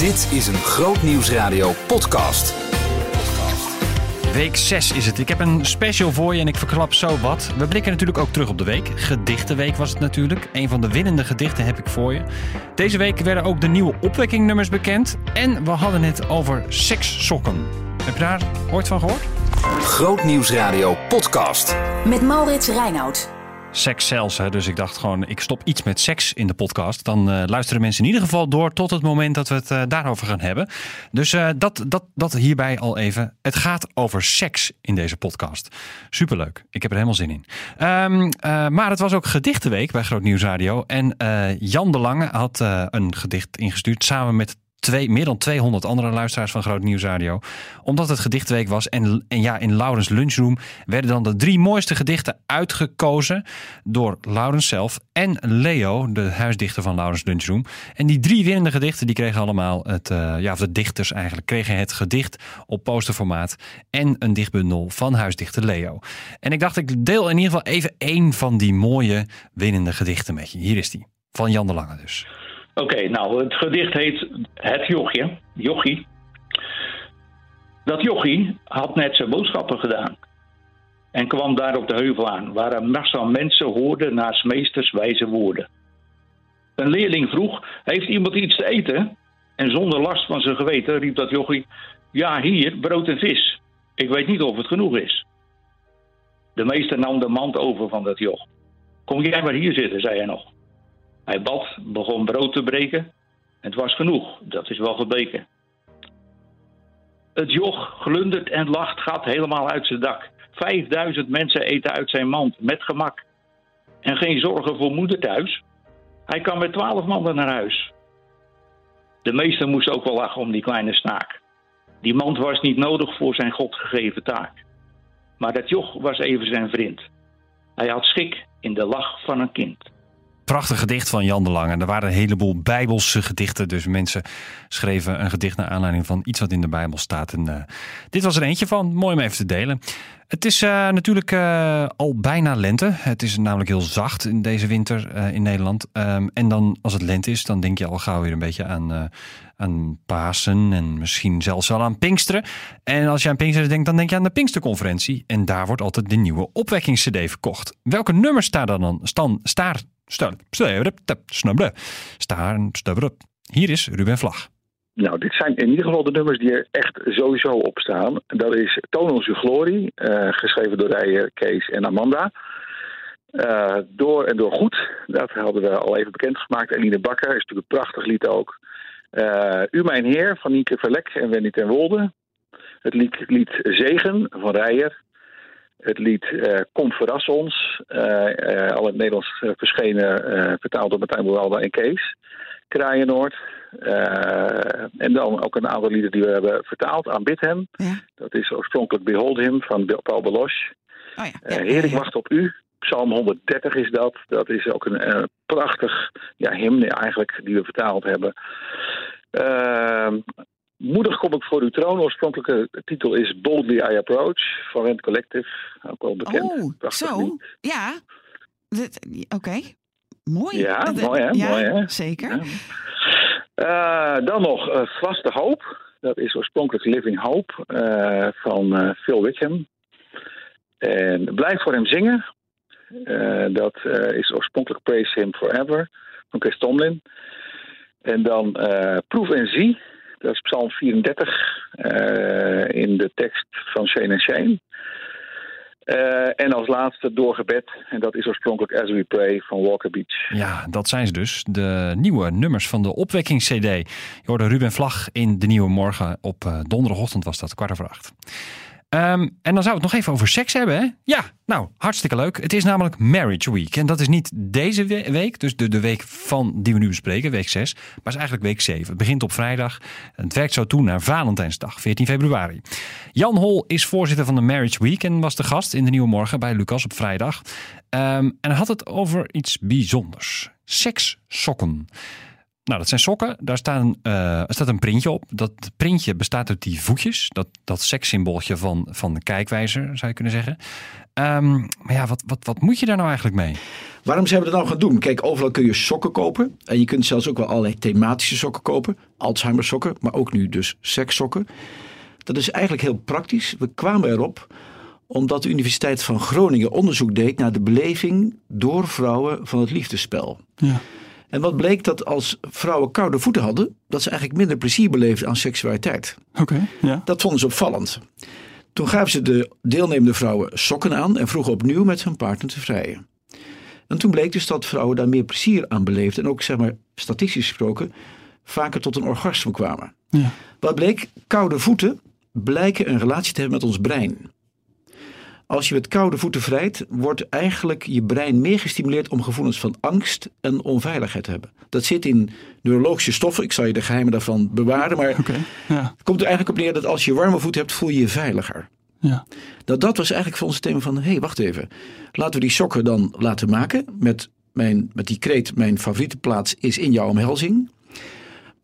Dit is een Groot Nieuwsradio podcast. Week 6 is het. Ik heb een special voor je en ik verklap zo wat. We blikken natuurlijk ook terug op de week. Gedichtenweek was het natuurlijk. Een van de winnende gedichten heb ik voor je. Deze week werden ook de nieuwe opwekkingnummers bekend. En we hadden het over sekssokken. Heb je daar ooit van gehoord? Groot Nieuwsradio podcast. Met Maurits Reinoud. Seks zelfs, dus ik dacht gewoon, ik stop iets met seks in de podcast. Dan eh, luisteren mensen in ieder geval door tot het moment dat we het eh, daarover gaan hebben. Dus eh, dat, dat, dat hierbij al even. Het gaat over seks in deze podcast. Superleuk, ik heb er helemaal zin in. Ehm, eh, maar het was ook gedichtenweek bij Groot Nieuws Radio. En Jan de Lange had een gedicht ingestuurd samen met twee, meer dan 200 andere luisteraars van Groot Nieuws Radio. Omdat het gedichtweek was en, en ja, in Laurens Lunchroom werden dan de drie mooiste gedichten uitgekozen door Laurens zelf en Leo, de huisdichter van Laurens Lunchroom. En die drie winnende gedichten die kregen allemaal het, eh, ja, of de dichters eigenlijk, kregen het gedicht op posterformaat en een dichtbundel van huisdichter Leo. En ik dacht, ik deel in ieder geval even één van die mooie winnende gedichten met je. Hier is die, van Jan de Lange dus. Oké, nou, het gedicht heet Het Jochje. Jochie. Dat jochie had net zijn boodschappen gedaan. En kwam daar op de heuvel aan, waar een massa mensen hoorden naast meesters wijze woorden. Een leerling vroeg, heeft iemand iets te eten? En zonder last van zijn geweten riep dat jochie, ja hier, brood en vis. Ik weet niet of het genoeg is. De meester nam de mand over van dat joch. Kom jij maar hier zitten, zei hij nog. Hij bad, begon brood te breken. Het was genoeg, dat is wel gebleken. Het joch glundert en lacht, gaat helemaal uit zijn dak. Vijfduizend mensen eten uit zijn mand, met gemak. En geen zorgen voor moeder thuis. Hij kan met twaalf mannen naar huis. De meester moest ook wel lachen om die kleine snaak. Die mand was niet nodig voor zijn God gegeven taak. Maar dat joch was even zijn vriend. Hij had schik in de lach van een kind. Prachtig gedicht van Jan de Lange. Er waren een heleboel bijbelse gedichten. Dus mensen schreven een gedicht naar aanleiding van iets wat in de Bijbel staat. En uh, dit was er eentje van. Mooi om even te delen. Het is uh, natuurlijk uh, al bijna lente. Het is namelijk heel zacht in deze winter in Nederland. Um, en dan als het lente is, dan denk je al gauw weer een beetje aan, aan Pasen. En misschien zelfs wel aan Pinksteren. En als je aan Pinksteren denkt, dan denk je aan de Pinksterconferentie. En daar wordt altijd de nieuwe opwekkings-cd verkocht. Welke nummers staan daar dan? Staan, staar, Star, Hier is Ruben Vlag. Nou, dit zijn in ieder geval de nummers die er echt sowieso op staan. Dat is Toon onze glorie, uh, geschreven door Rijer, Kees en Amanda. Uh, door en door goed, dat hadden we al even bekendgemaakt. Eline Bakker is natuurlijk een prachtig lied ook. Uh, U mijn heer van Nieke Verlek en Wendy ten Wolde. Het lied, lied Zegen van Rijer. Het lied uh, Kom verras ons, uh, uh, al in het Nederlands verschenen, vertaald door Martijn Boeralda en Kees. Kraaienoord. en dan ook een aantal lieden die we hebben vertaald. Aanbid hem. Ja. Dat is oorspronkelijk Behold Him van Paul Beloche. Oh ja. Ja, Heer, ik wacht op u. Psalm 130 is dat. Dat is ook een prachtig ja, hymne eigenlijk die we vertaald hebben. Moedig kom ik voor uw troon. Oorspronkelijke titel is Boldly I Approach van Rent Collective. Ook wel bekend. Oh, Prachtig zo. lied. Ja. Oké. Okay. Mooi. Ja, Dat- mooi hè? Ja, mooi, hè? zeker. Ja. Eh, dan nog eh, Vaste Hoop. Dat is oorspronkelijk Living Hope eh, van Phil Wickham. En Blijf voor hem zingen. Dat is oorspronkelijk Praise Him Forever van Chris Tomlin. En dan Proef en Zie. Dat is Psalm 34 eh, in de tekst van Shane en Shane. Eh, en als laatste Doorgebed. En dat is oorspronkelijk As We Pray van Walker Beach. Ja, dat zijn ze dus. De nieuwe nummers van de opwekkings-cd. Je hoorde Ruben Vlag in De Nieuwe Morgen. Op uh, donderdagochtend was dat, kwart over acht. Um, en dan zou het nog even over seks hebben, hè? Ja, nou, hartstikke leuk. Het is namelijk Marriage Week. En dat is niet deze we week, dus de, de week van die we nu bespreken, week 6. Maar is eigenlijk week 7. Het begint op vrijdag. En het werkt zo toe naar Valentijnsdag, 14 februari. Jan Hol is voorzitter van de Marriage Week en was de gast in de Nieuwe Morgen bij Lucas op vrijdag. Um, en had het over iets bijzonders. Sekssokken. Nou, dat zijn sokken. Daar staan, eh, er staat een printje op. Dat printje bestaat uit die voetjes. Dat, dat sekssymbooltje van, van de kijkwijzer, zou je kunnen zeggen. Ehm, maar ja, wat, wat, wat moet je daar nou eigenlijk mee? Waarom zijn we dat nou gaan doen? Kijk, overal kun je sokken kopen. En je kunt zelfs ook wel allerlei thematische sokken kopen. Alzheimer sokken, maar ook nu dus sekssokken. Dat is eigenlijk heel praktisch. We kwamen erop omdat de Universiteit van Groningen onderzoek deed naar de beleving door vrouwen van het liefdespel. Ja. En wat bleek dat als vrouwen koude voeten hadden, dat ze eigenlijk minder plezier beleefden aan seksualiteit. Oké, ja. Dat vonden ze opvallend. Toen gaven ze de deelnemende vrouwen sokken aan en vroegen opnieuw met hun partner te vrijen. En toen bleek dus dat vrouwen daar meer plezier aan beleefden en ook, zeg maar, statistisch gesproken, vaker tot een orgasme kwamen. Ja. Wat bleek? Koude voeten blijken een relatie te hebben met ons brein. Als je met koude voeten vrijt, wordt eigenlijk je brein meer gestimuleerd om gevoelens van angst en onveiligheid te hebben. Dat zit in neurologische stoffen. Ik zal je de geheimen daarvan bewaren. Maar ja. het komt er eigenlijk op neer dat als je warme voeten hebt, voel je je veiliger. Ja. Nou, dat was eigenlijk voor ons het thema van, hé, hey, wacht even. Laten we die sokken dan laten maken met, mijn, met die kreet, mijn favoriete plaats is in jouw omhelzing.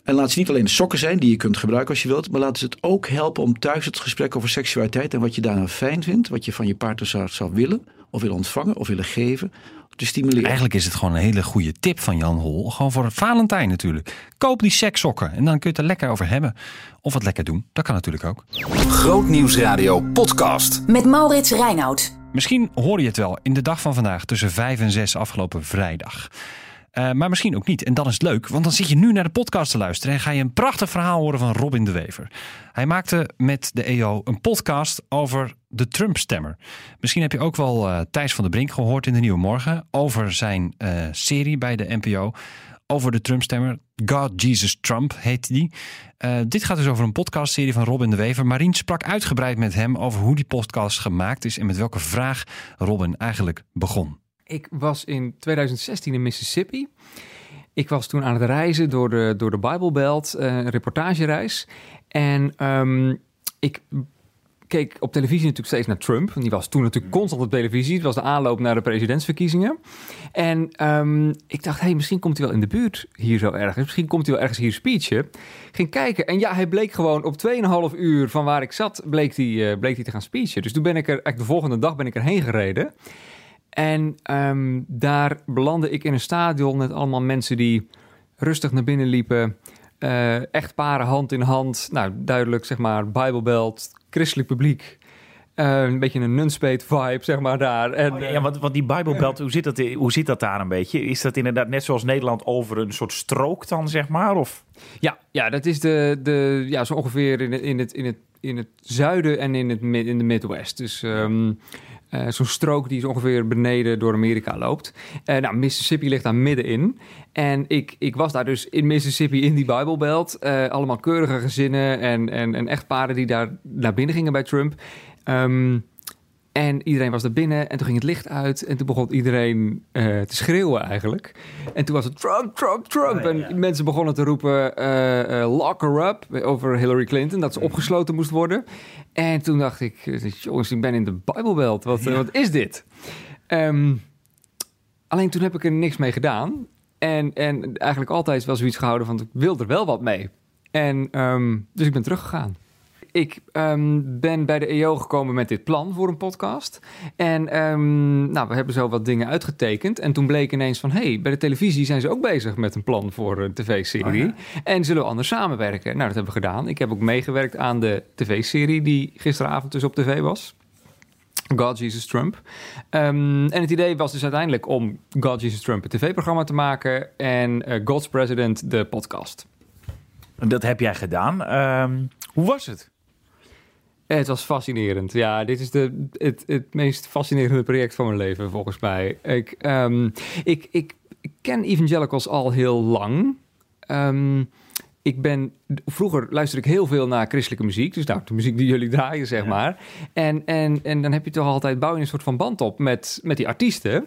En laat ze niet alleen de sokken zijn die je kunt gebruiken als je wilt, maar laten ze het ook helpen om thuis het gesprek over seksualiteit en wat je daarna fijn vindt, wat je van je partner zou, zou willen, of willen ontvangen, of willen geven, te stimuleren. Eigenlijk is het gewoon een hele goede tip van Jan Hol. Gewoon voor Valentijn natuurlijk. Koop die sekssokken en dan kun je het er lekker over hebben. Of wat lekker doen. Dat kan natuurlijk ook. Grootnieuwsradio podcast. Met Maurits Reinoud. Misschien hoor je het wel in de dag van vandaag tussen 5 en 6 afgelopen vrijdag. Eh, maar misschien ook niet. En dan is het leuk, want dan zit je nu naar de podcast te luisteren en ga je een prachtig verhaal horen van Robin de Wever. Hij maakte met de EO een podcast over de Trump-stemmer. Misschien heb je ook wel eh, Thijs van der Brink gehoord in de Nieuwe Morgen over zijn eh, serie bij de NPO over de Trump-stemmer. God Jesus Trump heet die. Dit gaat dus over een podcastserie van Robin de Wever. Marien sprak uitgebreid met hem over hoe die podcast gemaakt is en met welke vraag Robin eigenlijk begon. Ik was in 2016 in Mississippi. Ik was toen aan het reizen door de, door de Bible Belt, eh, een reportagereis. En ehm, ik keek op televisie natuurlijk steeds naar Trump. Die was toen natuurlijk constant op televisie. Het was de aanloop naar de presidentsverkiezingen. En ehm, ik dacht, hey, misschien komt hij wel in de buurt hier zo ergens. Misschien komt hij wel ergens hier speechen. Ging kijken en ja, hij bleek gewoon op 2,5 uur van waar ik zat, bleek hij, eh, bleek hij te gaan speechen. Dus toen ben ik er, eigenlijk de volgende dag ben ik erheen gereden. En ehm, daar belandde ik in een stadion met allemaal mensen die rustig naar binnen liepen. Eh echtparen hand in hand. Nou, duidelijk zeg maar Bijbelbelt, christelijk publiek. Eh, een beetje een nunspeet vibe, zeg maar, daar. En, Oh, ja, ja, want, want die Bijbelbelt, hoe zit, dat, hoe zit dat daar een beetje? Is dat inderdaad net zoals Nederland over een soort strook dan, zeg maar? Of? Ja, ja, dat is de, de, ja, zo ongeveer in het, in het, in het, in het zuiden en in, het, in de Midwest. Dus ehm, eh, zo'n strook die zo ongeveer beneden door Amerika loopt. Eh, nou, Mississippi ligt daar middenin. En ik, ik was daar dus in Mississippi in die Bijbelbelt. Eh, allemaal keurige gezinnen en, en, en echtparen die daar naar binnen gingen bij Trump. Ehm, en iedereen was er binnen en toen ging het licht uit en toen begon iedereen eh, te schreeuwen eigenlijk. En toen was het Trump, Trump, Trump. En mensen begonnen te roepen eh, lock her up over Hillary Clinton, dat ze opgesloten moest worden. En toen dacht ik, jongens, ik ben in de Bijbelbelt, wat, wat is dit? Ehm, alleen toen heb ik er niks mee gedaan. En, en eigenlijk altijd wel zoiets gehouden van, ik wil er wel wat mee. En ehm, dus ik ben teruggegaan. Ik ehm, ben bij de EO gekomen met dit plan voor een podcast. En ehm, nou, we hebben zo wat dingen uitgetekend. En toen bleek ineens van... hey, bij de televisie zijn ze ook bezig met een plan voor een tv-serie. En zullen we anders samenwerken? Nou, dat hebben we gedaan. Ik heb ook meegewerkt aan de tv-serie... die gisteravond dus op tv was. God Jesus Trump. Ehm, en het idee was dus uiteindelijk om God Jesus Trump een tv-programma te maken... en eh, God's President de podcast. Dat heb jij gedaan. Hoe was het? Het was fascinerend. Ja, dit is de, het, het meest fascinerende project van mijn leven, volgens mij. Ik, ehm, ik, ik, ik ken evangelicals al heel lang. Ehm, ik ben, vroeger luisterde ik heel veel naar christelijke muziek. Dus nou, de muziek die jullie draaien, zeg maar. En, en, en dan heb je toch altijd, bouw je een soort van band op met, met die artiesten.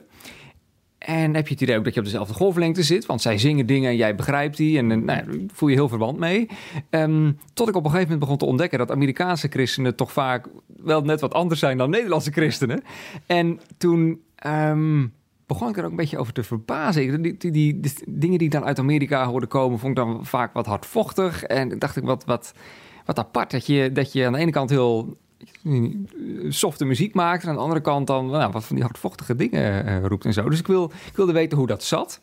En heb je het idee ook dat je op dezelfde golflengte zit. Want zij zingen dingen en jij begrijpt die. En eh, nou, daar voel je heel verband mee. Ehm, tot ik op een gegeven moment begon te ontdekken... dat Amerikaanse christenen toch vaak wel net wat anders zijn dan Nederlandse christenen. En toen... ehm, begon ik er ook een beetje over te verbazen. Die, die, dingen die ik dan uit Amerika hoorde komen, vond ik dan vaak wat hardvochtig. En dacht ik, wat, wat, wat apart dat je, dat je aan de ene kant heel softe muziek maakt... en aan de andere kant dan nou, wat van die hardvochtige dingen eh, roept en zo. Dus ik, wil, ik wilde weten hoe dat zat.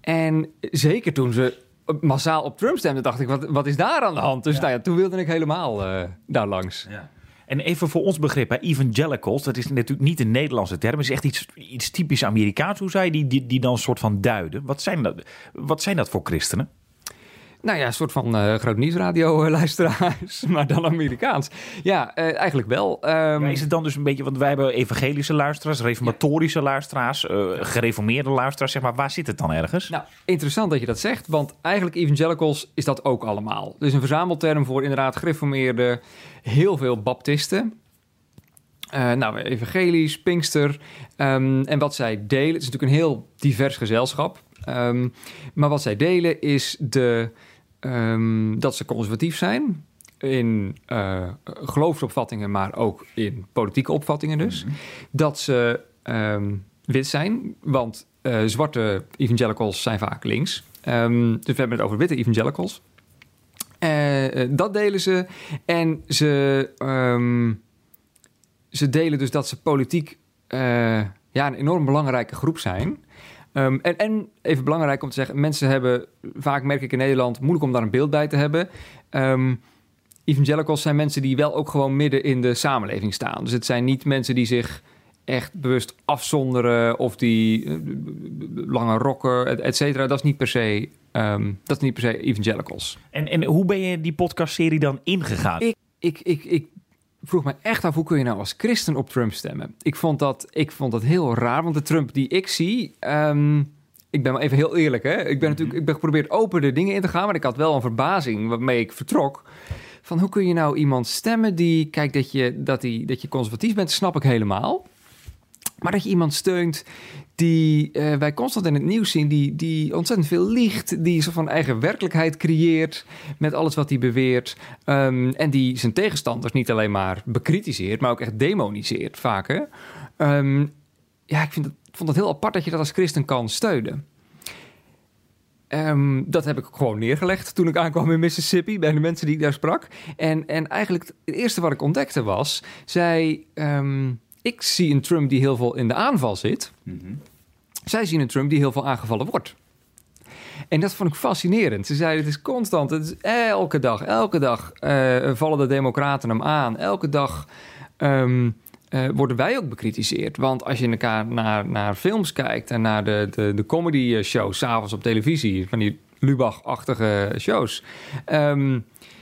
En zeker toen ze massaal op Trump stemden, dacht ik, wat, wat is daar aan de hand? Dus Nou ja, toen wilde ik helemaal eh, daar langs. En even voor ons begrip, hè, evangelicals, dat is natuurlijk niet een Nederlandse term. Het is echt iets, iets typisch Amerikaans. Hoe je die, die, die dan een soort van duiden? Wat zijn dat, wat zijn dat voor christenen? Nou ja, een soort van eh groot nieuwsradio-luisteraars, maar dan Amerikaans. Ja, eh, eigenlijk wel. Ehm, is het dan dus een beetje, want wij hebben evangelische luisteraars, reformatorische luisteraars, eh, gereformeerde luisteraars, zeg maar. Waar zit het dan ergens? Nou, interessant dat je dat zegt, want eigenlijk evangelicals is dat ook allemaal. Dus een verzamelterm voor inderdaad gereformeerde, heel veel baptisten. Eh, nou, evangelisch, Pinkster. Ehm, en wat zij delen, het is natuurlijk een heel divers gezelschap. Ehm, maar wat zij delen is de, ehm, dat ze conservatief zijn in eh, geloofsopvattingen, maar ook in politieke opvattingen dus. Dat ze ehm, wit zijn, want eh, zwarte evangelicals zijn vaak links. Ehm, dus we hebben het over witte evangelicals. Eh, dat delen ze. En ze, ze delen dus dat ze politiek ja, een enorm belangrijke groep zijn. Ehm, en, en even belangrijk om te zeggen, mensen hebben vaak, merk ik in Nederland, moeilijk om daar een beeld bij te hebben. Ehm, evangelicals zijn mensen die wel ook gewoon midden in de samenleving staan. Dus het zijn niet mensen die zich echt bewust afzonderen of die eh, lange rokken, et, et cetera. Dat is niet per se, ehm, dat is niet per se evangelicals. En, en hoe ben je die podcastserie dan ingegaan? Ik, ik, ik, ik vroeg me echt af, hoe kun je nou als christen op Trump stemmen? Ik vond dat, ik vond dat heel raar, want de Trump die ik zie... ehm, ik ben maar even heel eerlijk, hè. Ik ben natuurlijk ik ben geprobeerd open de dingen in te gaan... maar ik had wel een verbazing waarmee ik vertrok... van hoe kun je nou iemand stemmen die... kijk, dat je, dat die, dat je conservatief bent, snap ik helemaal... Maar dat je iemand steunt die eh, wij constant in het nieuws zien, die, die ontzettend veel liegt, die zo van eigen werkelijkheid creëert met alles wat hij beweert. ehm, en die zijn tegenstanders niet alleen maar bekritiseert, maar ook echt demoniseert vaker. Ehm, ja, ik vind het, vond het heel apart dat je dat als christen kan steunen. Ehm, dat heb ik gewoon neergelegd toen ik aankwam in Mississippi bij de mensen die ik daar sprak. En, en eigenlijk het eerste wat ik ontdekte was, zij, ik zie een Trump die heel veel in de aanval zit. Zij zien een Trump die heel veel aangevallen wordt. En dat vond ik fascinerend. Ze zeiden, het is constant, het is elke dag, elke dag eh, vallen de democraten hem aan. Elke dag ehm, eh, worden wij ook bekritiseerd. Want als je elkaar naar, naar films kijkt en naar de, de, de comedy shows, s'avonds op televisie, van die Lubach-achtige shows. ehm,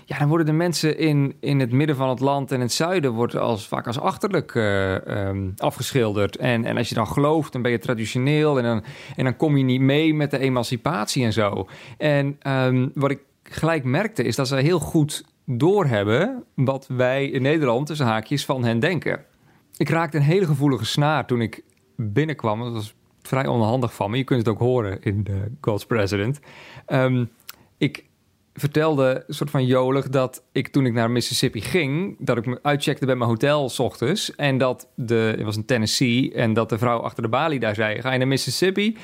ja, dan worden de mensen in, in het midden van het land en het zuiden wordt als, vaak als achterlijk eh, ehm, afgeschilderd. En, en als je dan gelooft, dan ben je traditioneel en dan, en dan kom je niet mee met de emancipatie en zo. En ehm, wat ik gelijk merkte is dat ze heel goed doorhebben wat wij in Nederland tussen haakjes van hen denken. Ik raakte een hele gevoelige snaar toen ik binnenkwam. Dat was vrij onhandig van me. Je kunt het ook horen in de God's President. Ehm, ik vertelde soort van jolig dat ik toen ik naar Mississippi ging, dat ik me uitcheckte bij mijn hotel s ochtends en dat de het was in Tennessee en dat de vrouw achter de balie daar zei: "Ga je naar Mississippi?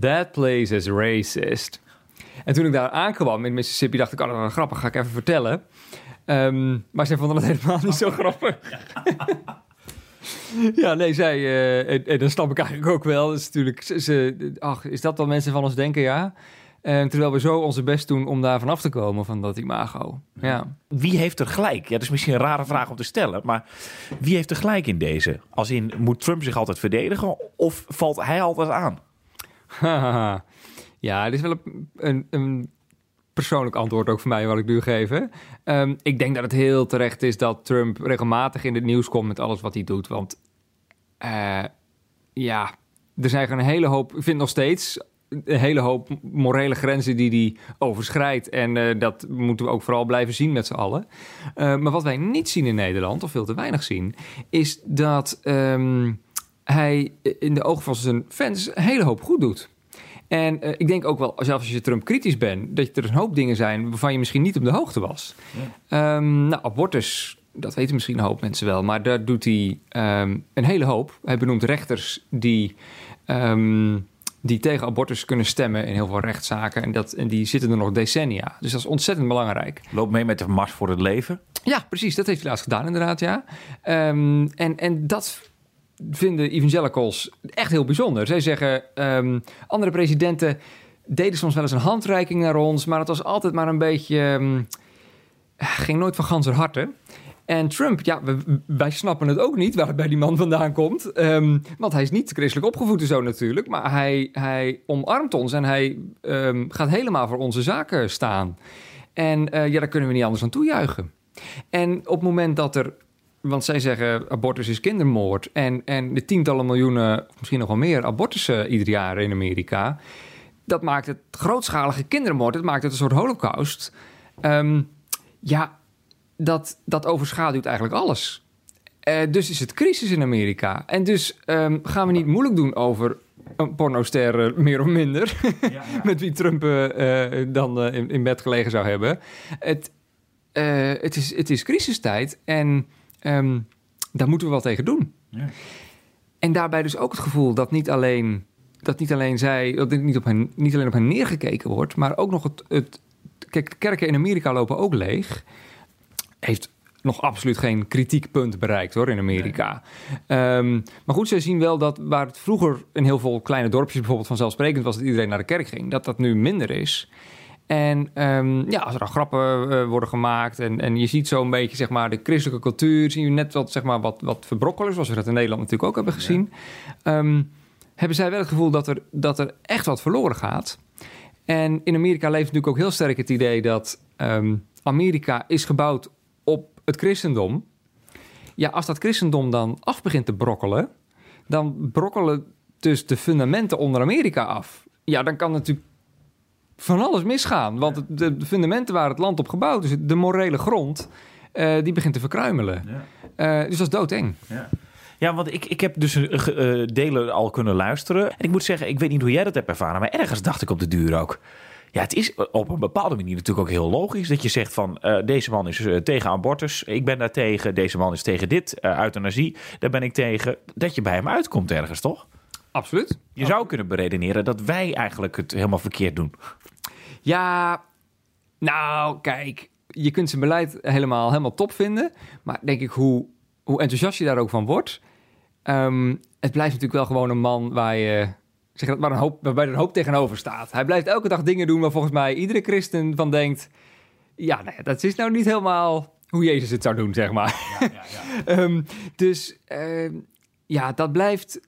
That place is racist." En toen ik daar aankwam in Mississippi, dacht ik: "Oh, dat grappig, ga ik even vertellen." Ehm, maar ze vonden het helemaal niet zo grappig. Ja, nee, zij, eh, en, dat snap ik eigenlijk ook wel. Dat is natuurlijk, ze- ach, is dat wat mensen van ons denken? Ja. En terwijl we zo onze best doen om daar vanaf te komen, van dat imago. Ja. Wie heeft er gelijk? Ja, dat is misschien een rare vraag om te stellen, maar wie heeft er gelijk in deze? Als in, moet Trump zich altijd verdedigen of valt hij altijd aan? Ja, dit is wel een, een, een persoonlijk antwoord ook voor mij wat ik nu geef. Ehm, ik denk dat het heel terecht is dat Trump regelmatig in het nieuws komt met alles wat hij doet. Want eh, ja, er zijn gewoon een hele hoop, ik vind nog steeds een hele hoop morele grenzen die hij overschrijdt. En eh, dat moeten we ook vooral blijven zien met z'n allen. Eh, maar wat wij niet zien in Nederland, of veel te weinig zien, is dat ehm, hij in de ogen van zijn fans een hele hoop goed doet. En eh, ik denk ook wel, zelfs als je Trump kritisch bent, dat er een hoop dingen zijn waarvan je misschien niet op de hoogte was. Ehm, nou, abortus, dat weten misschien een hoop mensen wel, maar daar doet hij ehm, een hele hoop. Hij benoemt rechters die die tegen abortus kunnen stemmen in heel veel rechtszaken. En, dat, en die zitten er nog decennia. Dus dat is ontzettend belangrijk. Loop mee met de Mars voor het Leven. Ja, precies. Dat heeft hij laatst gedaan, inderdaad, ja. Ehm, en, en dat vinden evangelicals echt heel bijzonder. Zij zeggen, ehm, andere presidenten deden soms wel eens een handreiking naar ons... maar het was altijd maar een beetje... ehm, ging nooit van ganser harte. En Trump, ja, wij snappen het ook niet waar het bij die man vandaan komt. Ehm, want hij is niet christelijk opgevoed zo natuurlijk. Maar hij, hij omarmt ons en hij ehm, gaat helemaal voor onze zaken staan. En eh, ja, daar kunnen we niet anders aan toejuichen. En op het moment dat er... Want zij zeggen abortus is kindermoord. En, en de tientallen miljoenen, of misschien nog wel meer, abortussen ieder jaar in Amerika. Dat maakt het grootschalige kindermoord. Dat maakt het een soort holocaust. Ehm, ja, dat, dat overschaduwt eigenlijk alles. Eh, dus is het crisis in Amerika. En dus ehm, gaan we niet moeilijk doen over een pornoster, eh, meer of minder. met wie Trump eh, dan in, in bed gelegen zou hebben. Het, het, is, het is crisistijd en ehm, daar moeten we wat tegen doen. Ja. En daarbij dus ook het gevoel dat niet alleen, dat niet alleen zij, dat niet, op hen, niet alleen op hen neergekeken wordt, maar ook nog het, het. Kijk, kerken in Amerika lopen ook leeg. Heeft nog absoluut geen kritiekpunt bereikt hoor in Amerika. Ehm, maar goed, zij zien wel dat waar het vroeger in heel veel kleine dorpjes bijvoorbeeld vanzelfsprekend was dat iedereen naar de kerk ging, dat dat nu minder is. En ehm, ja, als er dan grappen eh, worden gemaakt en, en je ziet zo'n beetje zeg maar de christelijke cultuur, zie je net wat, zeg maar, wat, wat verbrokkelen, zoals we dat in Nederland natuurlijk ook hebben gezien. Ehm, hebben zij wel het gevoel dat er, dat er echt wat verloren gaat. En in Amerika leeft natuurlijk ook heel sterk het idee dat Amerika is gebouwd op het christendom. Ja, als dat christendom dan af begint te brokkelen, dan brokkelen dus de fundamenten onder Amerika af. Ja, dan kan natuurlijk van alles misgaan. Want het- de, de fundamenten waar het land op gebouwd is, de morele grond, eh, die begint te verkruimelen. Eh, dus dat is doodeng. Ja, want ik, ik heb dus eh, delen al kunnen luisteren. En ik moet zeggen, ik weet niet hoe jij dat hebt ervaren, maar ergens dacht ik op de duur ook. Ja, het is op een bepaalde manier natuurlijk ook heel logisch dat je zegt van eh, deze man is eh, tegen abortus, ik ben daar tegen, deze man is tegen dit, eh, euthanasie, daar ben ik tegen. Dat je bij hem uitkomt ergens, toch? Absoluut. Je zou kunnen beredeneren dat wij eigenlijk het helemaal verkeerd doen. Ja, nou, kijk, je kunt zijn beleid helemaal, helemaal top vinden. Maar denk ik, hoe, hoe enthousiast je daar ook van wordt. ehm, het blijft natuurlijk wel gewoon een man waar je. Zeg dat, waar een hoop, waarbij er een hoop tegenover staat. Hij blijft elke dag dingen doen waar volgens mij iedere christen van denkt. Ja, ja, dat is nou niet helemaal hoe Jezus het zou doen, zeg maar. Ehm, dus ehm, ja, dat blijft,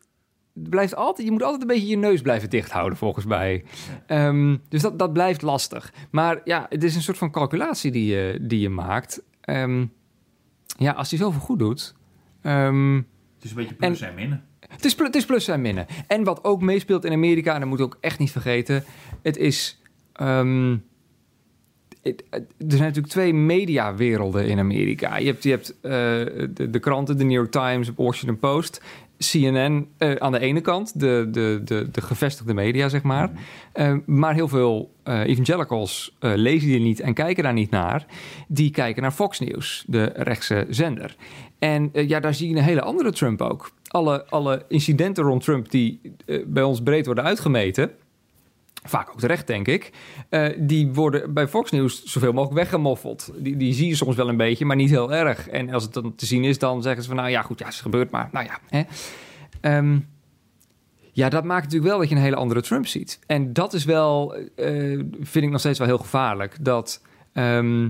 blijft altijd. Je moet altijd een beetje je neus blijven dicht houden, volgens mij. Ehm, dus dat, dat blijft lastig. Maar ja, het is een soort van calculatie die je, die je maakt. Ja, als hij zoveel goed doet. Het is een beetje plus en minnen. Het is, pl- het is plus en minnen. En wat ook meespeelt in Amerika, en dat moet je ook echt niet vergeten, het is. ehm, het- er zijn natuurlijk twee mediawerelden in Amerika. Je hebt, je hebt eh, de, de kranten, de New York Times, Washington Post, CNN eh, aan de ene kant, de, de, de, de gevestigde media, zeg maar. Eh, maar heel veel eh, evangelicals lezen die niet en kijken daar niet naar. Die kijken naar Fox News, de rechtse zender. En ja, daar zie je een hele andere Trump ook. Alle, alle incidenten rond Trump die eh, bij ons breed worden uitgemeten. Vaak ook terecht, denk ik. eh, die worden bij Fox News zoveel mogelijk weggemoffeld. Die, die zie je soms wel een beetje, maar niet heel erg. En als het dan te zien is, dan zeggen ze van... nou ja, goed, ja, het is gebeurd, maar nou ja. Hè. Ehm, ja, dat maakt natuurlijk wel dat je een hele andere Trump ziet. En dat is wel, eh, vind ik nog steeds wel heel gevaarlijk. Dat ehm,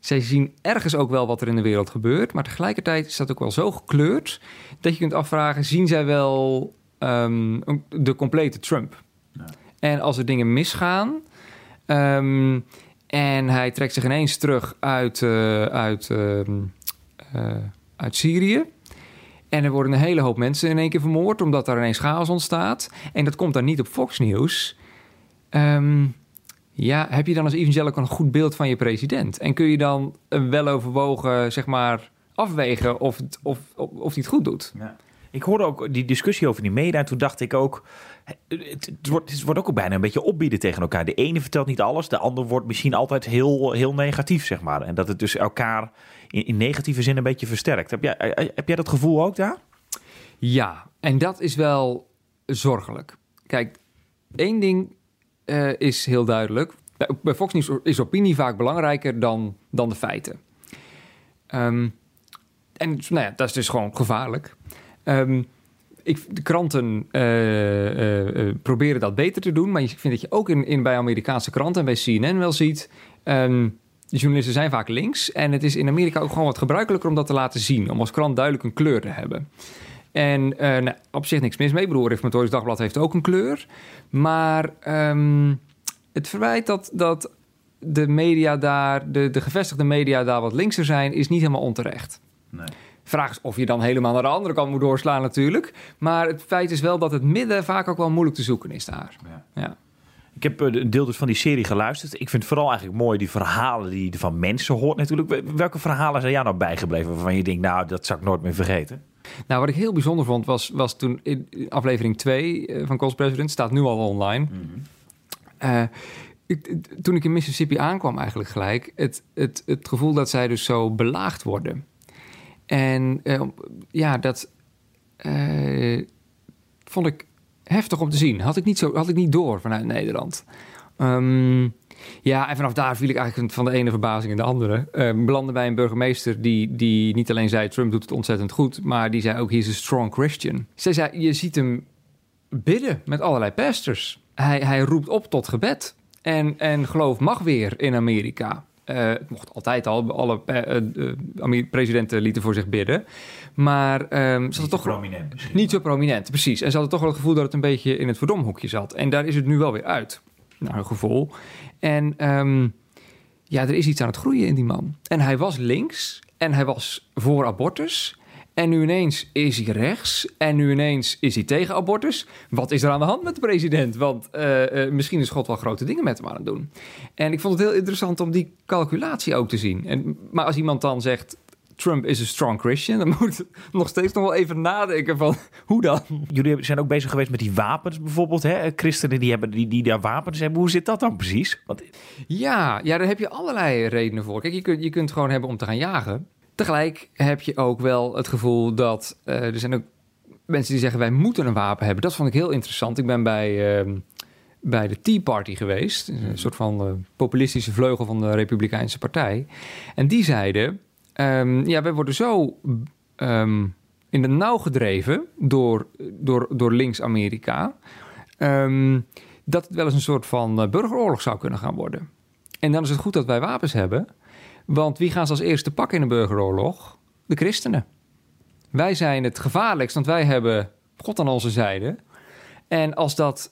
zij zien ergens ook wel wat er in de wereld gebeurt. Maar tegelijkertijd is dat ook wel zo gekleurd... dat je kunt afvragen, zien zij wel ehm, de complete Trump? En als er dingen misgaan... ehm, en hij trekt zich ineens terug uit, eh, uit, ehm, eh, uit Syrië... En er worden een hele hoop mensen in één keer vermoord, omdat daar ineens chaos ontstaat. En dat komt dan niet op Fox News. Ehm, ja, heb je dan als evangelical een goed beeld van je president? En kun je dan een weloverwogen, zeg maar, afwegen of, het, of, of, of hij het goed doet? Ik hoorde ook die discussie over die media en toen dacht ik ook... Het, wordt, het wordt ook bijna een beetje opbieden tegen elkaar. De ene vertelt niet alles, de ander wordt misschien altijd heel, heel negatief, zeg maar. En dat het dus elkaar in, in negatieve zin een beetje versterkt. Heb jij, eh, heb jij dat gevoel ook daar? Ja, en dat is wel zorgelijk. Kijk, één ding eh, is heel duidelijk. Bij- Bij Fox News is opinie vaak belangrijker dan, dan de feiten. Ehm, en nou ja, dat is dus gewoon gevaarlijk. Ehm, ik, de kranten eh, eh, eh, proberen dat beter te doen. Maar ik vind dat je ook in, in, bij Amerikaanse kranten en bij CNN wel ziet... ehm, de journalisten zijn vaak links. En het is in Amerika ook gewoon wat gebruikelijker om dat te laten zien. Om als krant duidelijk een kleur te hebben. En eh, nou, op zich niks mis mee. Ik bedoel, Reformatorisch Dagblad heeft ook een kleur. Maar ehm, het verwijt dat, dat de media daar, de, de gevestigde media daar wat linkser zijn, is niet helemaal onterecht. Nee. Vraag is of je dan helemaal naar de andere kant moet doorslaan natuurlijk. Maar het feit is wel dat het midden vaak ook wel moeilijk te zoeken is daar. Ja. Ja. Ik heb eh, een deel dus van die serie geluisterd. Ik vind vooral eigenlijk mooi die verhalen die je van mensen hoort natuurlijk. Welke verhalen zijn jou nou bijgebleven waarvan je denkt, nou, dat zou ik nooit meer vergeten? Nou, wat ik heel bijzonder vond was, was toen in aflevering 2 van Calls President, staat nu al online. Eh, ik- toen ik in Mississippi aankwam eigenlijk gelijk, het, het, het gevoel dat zij dus zo belaagd worden. En eh, ja, dat eh, vond ik heftig om te zien. Had ik niet, zo, had ik niet door vanuit Nederland. Ehm, ja, en vanaf daar viel ik eigenlijk van de ene verbazing in de andere. Uh, belandde bij een burgemeester die, die niet alleen zei... Trump doet het ontzettend goed, maar die zei ook... he's a strong Christian. Zij zei, je ziet hem bidden met allerlei pastors. Hij, hij roept op tot gebed. En, en geloof mag weer in Amerika. Eh, het mocht altijd al, alle eh, eh, presidenten lieten voor zich bidden. Maar ehm, ze hadden toch prominent misschien. niet zo prominent, precies. En ze hadden toch wel het gevoel dat het een beetje in het verdomhoekje zat. En daar is het nu wel weer uit, naar een gevoel. En ehm, ja, er is iets aan het groeien in die man. En hij was links en hij was voor abortus. En nu ineens is hij rechts. En nu ineens is hij tegen abortus. Wat is er aan de hand met de president? Want eh, eh, misschien is God wel grote dingen met hem aan het doen. En ik vond het heel interessant om die calculatie ook te zien. En, maar als iemand dan zegt... Trump is een strong Christian. Dan moet ik nog steeds nog wel even nadenken van hoe dan? Jullie zijn ook bezig geweest met die wapens bijvoorbeeld. Hè? Christenen die, hebben, die, die daar wapens hebben. Hoe zit dat dan precies? Want, Ja, ja, daar heb je allerlei redenen voor. Kijk, je kunt, je kunt het gewoon hebben om te gaan jagen. Tegelijk heb je ook wel het gevoel dat eh, er zijn ook mensen die zeggen wij moeten een wapen hebben. Dat vond ik heel interessant. Ik ben bij, ehm, bij de Tea Party geweest, een soort van eh, populistische vleugel van de Republikeinse Partij. En die zeiden: ehm, ja, wij worden zo ehm, in de nauw gedreven door, door, door links-Amerika. ehm, dat het wel eens een soort van eh, burgeroorlog zou kunnen gaan worden. En dan is het goed dat wij wapens hebben. Want wie gaan ze als eerste pakken in een burgeroorlog? De christenen. Wij zijn het gevaarlijkst, want wij hebben God aan onze zijde. En als dat.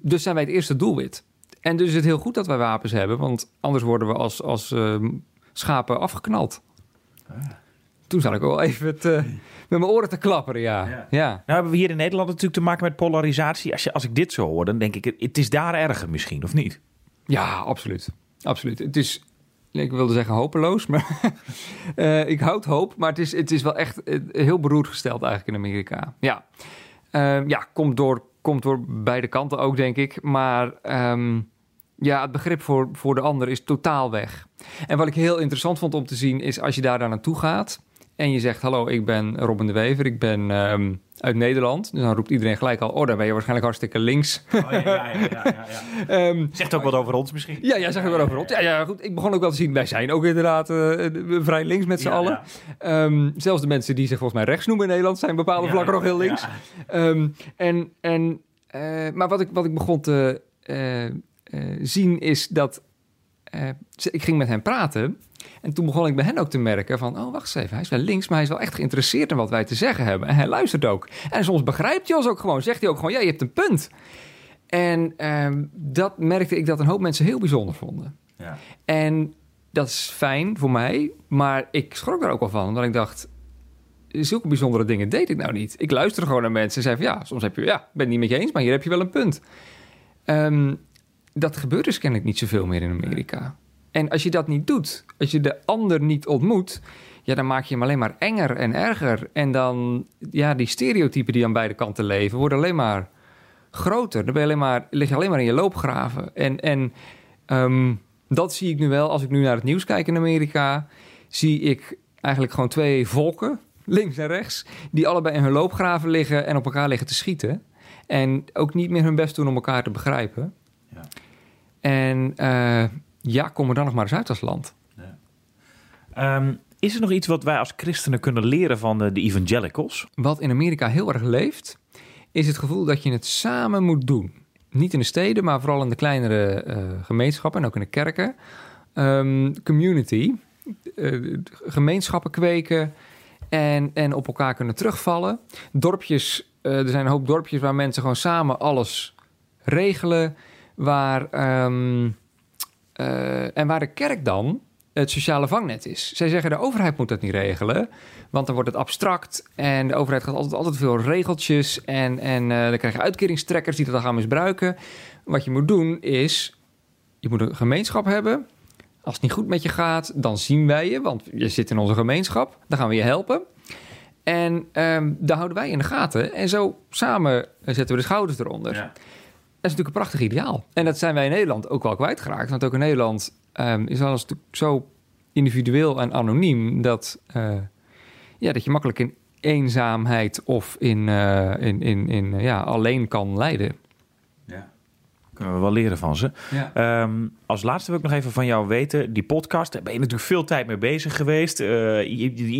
dus zijn wij het eerste doelwit. En dus is het heel goed dat wij wapens hebben, want anders worden we als, als schapen afgeknald. Toen zat ik wel even het, met mijn oren te klapperen, ja. Ja. ja. nou hebben we hier in Nederland natuurlijk te maken met polarisatie. Als, je, als ik dit zo hoor, dan denk ik, het is daar erger misschien, of niet? Ja, absoluut. Absoluut. Het is, ik wilde zeggen hopeloos, maar eh, ik houd hoop. Maar het is, het is wel echt eh, heel beroerd gesteld eigenlijk in Amerika. Ja, Ehm, ja komt, door, komt door beide kanten ook, denk ik. Maar ehm, ja, het begrip voor, voor de ander is totaal weg. En wat ik heel interessant vond om te zien, is als je daar dan naartoe gaat... en je zegt, hallo, ik ben Robin de Wever, ik ben ehm, uit Nederland. Dus dan roept iedereen gelijk al, oh, dan ben je waarschijnlijk hartstikke links. Oh, ja, ja, ja, ja, ja. Ehm, Zegt ook wat over ons misschien. ja, jij zegt het wel over rond. Ja, ja, goed. Ik begon ook wel te zien, wij zijn ook inderdaad eh, eh, vrij links met z'n Ja, allen. Ehm, zelfs de mensen die zich volgens mij rechts noemen in Nederland zijn bepaalde Ja, vlakken nog heel ja. links. En, en, eh, maar wat ik, wat ik begon te zien is dat eh, ik ging met hen praten. En toen begon ik bij hen ook te merken van... oh, wacht eens even, hij is wel links... maar hij is wel echt geïnteresseerd in wat wij te zeggen hebben. En hij luistert ook. En soms begrijpt hij ons ook gewoon. Zegt hij ook gewoon, ja, je hebt een punt. En ehm, dat merkte ik dat een hoop mensen heel bijzonder vonden. Ja. En dat is fijn voor mij, maar ik schrok er ook wel van. Omdat ik dacht, zulke bijzondere dingen deed ik nou niet. Ik luisterde gewoon naar mensen en zei van ja, soms heb je, ja, ik ben het niet met je eens, maar hier heb je wel een punt. Ehm, dat gebeurt dus kennelijk niet zoveel meer in Amerika. En als je dat niet doet, als je de ander niet ontmoet, ja, dan maak je hem alleen maar enger en erger. En dan, ja, die stereotypen die aan beide kanten leven, worden alleen maar groter. Dan ben je alleen maar, lig je alleen maar in je loopgraven. En, en ehm, dat zie ik nu wel. Als ik nu naar het nieuws kijk in Amerika, zie ik eigenlijk gewoon twee volken, links en rechts, die allebei in hun loopgraven liggen en op elkaar liggen te schieten. En ook niet meer hun best doen om elkaar te begrijpen. Ja. En eh, ja, kom er dan nog maar eens uit als land. Ehm, is er nog iets wat wij als christenen kunnen leren van de, de evangelicals? Wat in Amerika heel erg leeft, is het gevoel dat je het samen moet doen. Niet in de steden, maar vooral in de kleinere eh, gemeenschappen en ook in de kerken. Ehm, community, eh, gemeenschappen kweken en, en op elkaar kunnen terugvallen. Dorpjes, er zijn een hoop dorpjes waar mensen gewoon samen alles regelen. Waar, ehm, eh, en waar de kerk dan het sociale vangnet is. Zij zeggen de overheid moet dat niet regelen, want dan wordt het abstract en de overheid gaat altijd, altijd veel regeltjes en, en eh, dan krijg je uitkeringstrekkers die dat dan gaan misbruiken. Wat je moet doen is, je moet een gemeenschap hebben. Als het niet goed met je gaat, dan zien wij je, want je zit in onze gemeenschap. Dan gaan we je helpen. En ehm daar houden wij in de gaten. En zo samen zetten we de schouders eronder. Is natuurlijk een prachtig ideaal. En dat zijn wij in Nederland ook wel kwijtgeraakt. Want ook in Nederland ehm, is alles natuurlijk zo individueel en anoniem... dat, eh, ja, dat je makkelijk in eenzaamheid of in, eh, in, in, in ja, alleen kan lijden. Kunnen we wel leren van ze. Ja. Ehm, als laatste wil ik nog even van jou weten. Die podcast, daar ben je natuurlijk veel tijd mee bezig geweest. Je- die